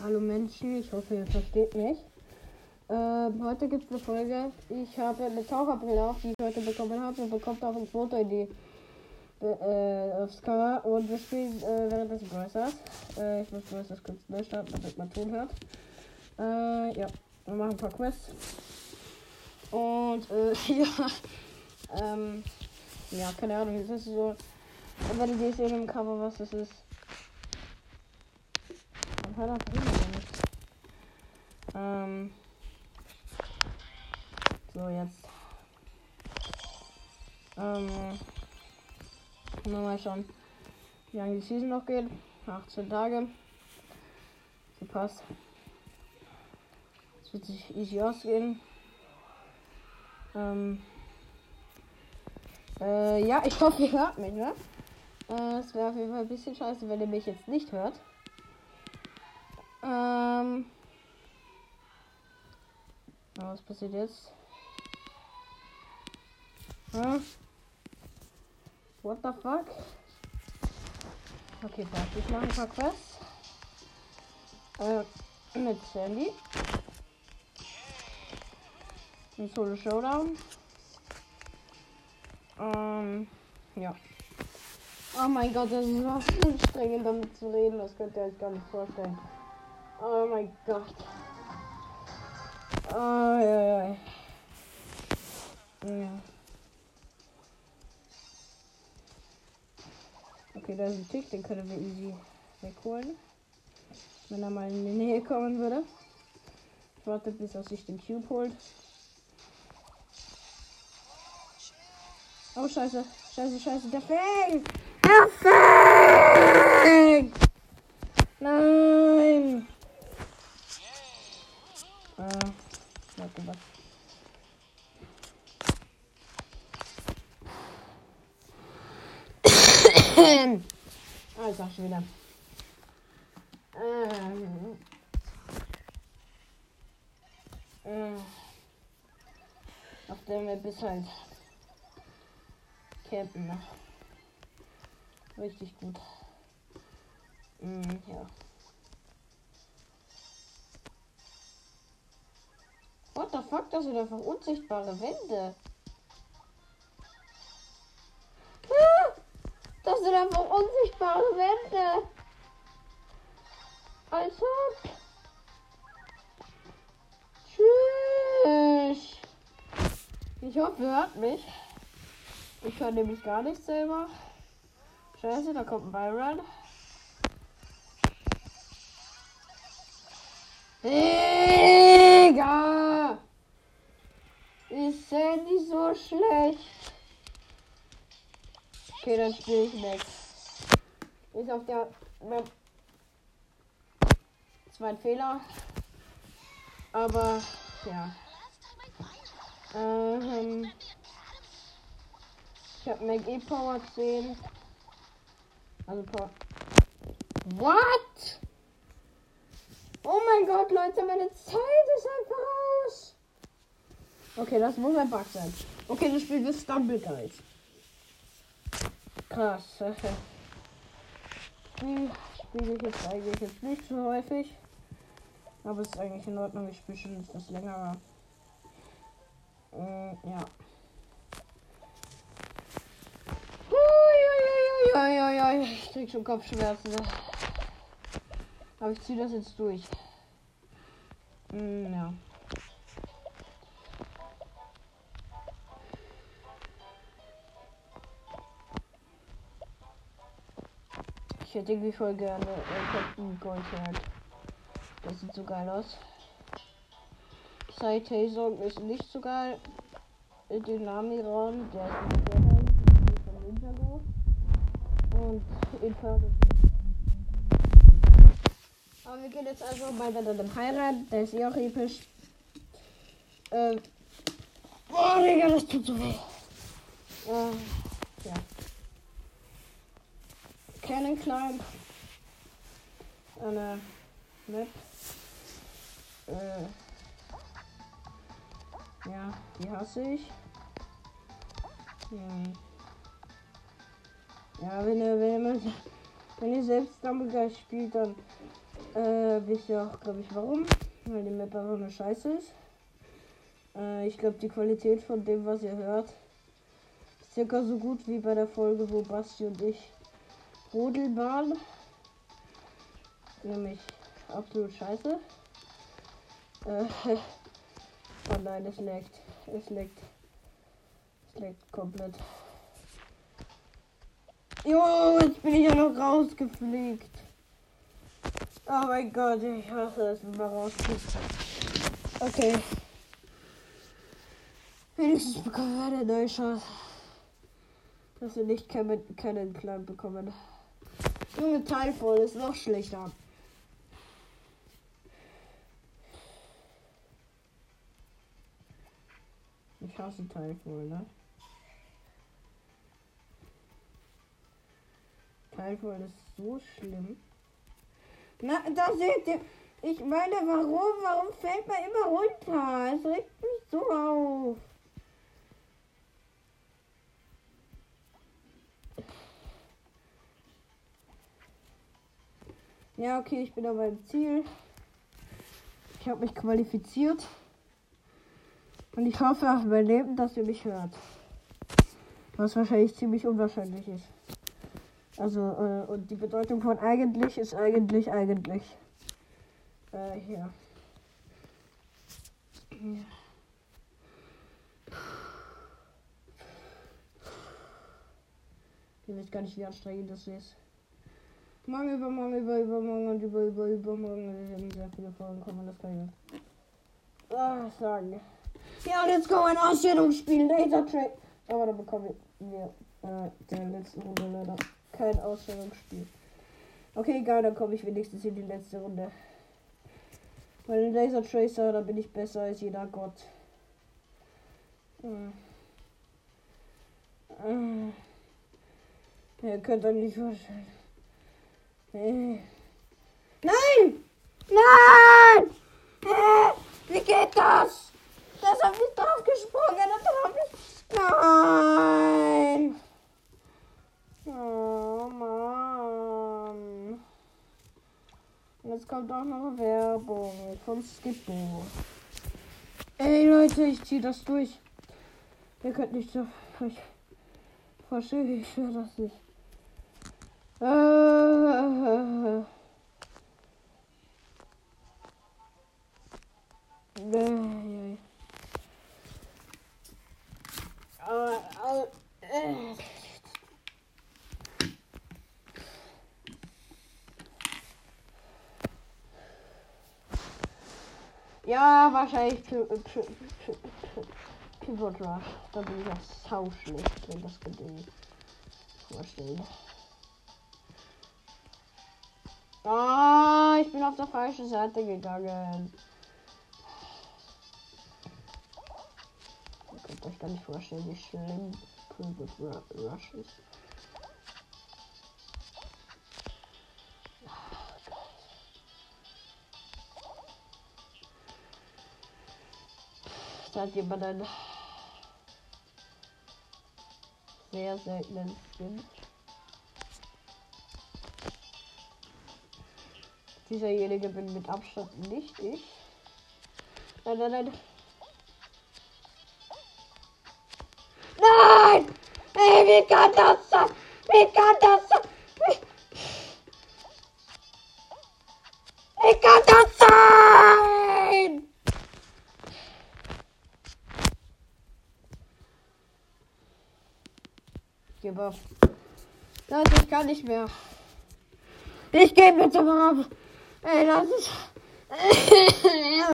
Hallo Menschen, ich hoffe ihr versteht mich. Ähm, heute gibt es eine Folge. Ich habe eine Taucherbrille auf, die ich heute bekommen habe. Ihr bekommt auch ein Foto in die äh, aufs Cover und wir spielen äh, während des Browsers. Äh, ich muss Browsers kurz neu starten, damit man Ton hört. Äh, ja, wir machen ein paar Quests. Und äh, ja, ähm, ja, keine Ahnung, es ist so. Aber die sehen im Cover, was das ist. Dann hört das nicht. Ähm. So, jetzt. Ähm. Mal schauen, wie lange die Season noch geht. 18 Tage. So passt. Es wird sich easy ausgehen. Ähm. Äh, ja, ich hoffe, ihr hört mich, ne? Äh, es wäre auf jeden Fall ein bisschen scheiße, wenn ihr mich jetzt nicht hört. Ähm. Was passiert jetzt? Hm? What the fuck? Okay, passt. Ich mache ein paar Quests. Äh, mit Sandy. Ein Solo Showdown. Ähm, ja. Oh mein Gott, das ist so anstrengend damit zu reden. Das könnt ihr euch gar nicht vorstellen. Oh mein Gott. Oh, ja, ja. Ja. Okay, da ist ein Tick, den können wir easy wegholen. Wenn er mal in die Nähe kommen würde. Ich warte, bis er sich den Cube holt. Oh, scheiße. Scheiße, scheiße. Der Fang! Der Fang! Nein! Äh, warte, was? ah, ich sag schon wieder. Ähm. Äh, Map ist halt Campen. Richtig gut. Mm, ja. What the fuck, das sind einfach unsichtbare Wände. Das sind einfach unsichtbare Wände. Als ob. Tschüss. Ich hoffe, ihr hört mich. Ich höre nämlich gar nichts selber. Scheiße, da kommt ein Byron. Digga! Ist nicht so schlecht. Okay, dann spiele ich Max. Ist auf der Map. Das war Fehler. Aber ja. Ähm, ich habe Mac E Power 10. Also Power. What? Oh mein Gott, Leute, meine Zeit ist einfach aus. Okay, das muss ein Bug sein. Okay, das Spiel ist Stumble Guys. Krass. Hm, spiele ich jetzt eigentlich jetzt nicht so häufig. Aber es ist eigentlich in Ordnung. Ich spiele schon etwas länger. Äh, ja. Uiuiuiui, ich krieg schon Kopfschmerzen. Aber ich ziehe das jetzt durch. Mm, ja. Hätte irgendwie voll gerne Captain Goldhead. Das sieht so geil aus. Citation ist nicht so geil. Dynami-Raum, der ist sehr geil. Von Ninjago. Und Inferno. Aber wir gehen jetzt also bei dem Heirat. Der ist eh auch episch. Ähm. Oh, Digga, das tut so weh. Ähm, ja. Cannon Climb. Eine Map. Äh. Ja, die hasse ich. Hm. Ja, wenn ihr, wenn ihr, wenn ihr selbst Dumbledore spielt, dann Äh, wisst ihr auch, glaube ich, warum? Weil die Map einfach nur scheiße ist. Äh, ich glaube, die Qualität von dem, was ihr hört, ist circa so gut wie bei der Folge, wo Basti und ich Rodel waren. Nämlich absolut scheiße. Äh, oh nein, es leckt. Es leckt. Es leckt komplett. Jo, jetzt bin ich ja noch rausgefliegt. Oh mein Gott, ich hasse es, wenn man rausfliegt. Okay. Wenigstens bekommen wir eine neue Chance. Dass wir nicht keinen, keinen Plan bekommen. Junge, Teilvoll ist noch schlechter. Ich hasse Teilvoll, ne? Teilvoll ist so schlimm. Na, da seht ihr. Ich meine, warum? Warum fällt man immer runter? Es regt mich so auf. Ja, okay, ich bin aber im Ziel. Ich habe mich qualifiziert. Und ich hoffe auf mein Leben, dass ihr mich hört. Was wahrscheinlich ziemlich unwahrscheinlich ist. Also, äh, und die Bedeutung von eigentlich ist eigentlich eigentlich. Äh, hier. Ja. Ich weiß gar nicht, wie anstrengend das ist. Morgen, übermorgen, über, übermorgen und über, über, übermorgen werden sehr viele Folgen kommen, das kann ich ah, sagen. Ja, und jetzt kommen ein Ausstellungsspiel, Laser Track. Aber da bekommen wir äh, der letzten Runde leider kein Ausstellungsspiel. Okay, egal, dann komme ich wenigstens in die letzte Runde. Bei den Laser Tracer, da bin ich besser als jeder Gott. Hm. Hm. Ihr könnt euch nicht vorstellen. Nein! Nein! Äh, wie geht das? Das hab ich drauf gesprungen und dann hab ich. Nein! Oh Mann. Und jetzt kommt auch noch Werbung von Skippo. Ey Leute, ich zieh das durch. Ihr könnt nicht so. Ich verstehe ich höre das nicht. Äh, äh, äh, Ja, wahrscheinlich Pivot Rush. Da bin ich ja sau schlecht, wenn das Geduld vorstellen. Ah, ich bin auf der falschen Seite gegangen. Ihr könnt euch gar nicht vorstellen, wie schlimm Pivot Rush ist. Da hat jemand einen sehr seltenen Skin. Dieserjenige bin mit Abstand nicht ich. Nein, nein, nein. Nein! Ey, wie kann das sein? Wie kann das sein? Wie, kann das sein? Gebe auf. Leute, ich kann nicht mehr. Ich gebe jetzt aber auf. Ey, das ist.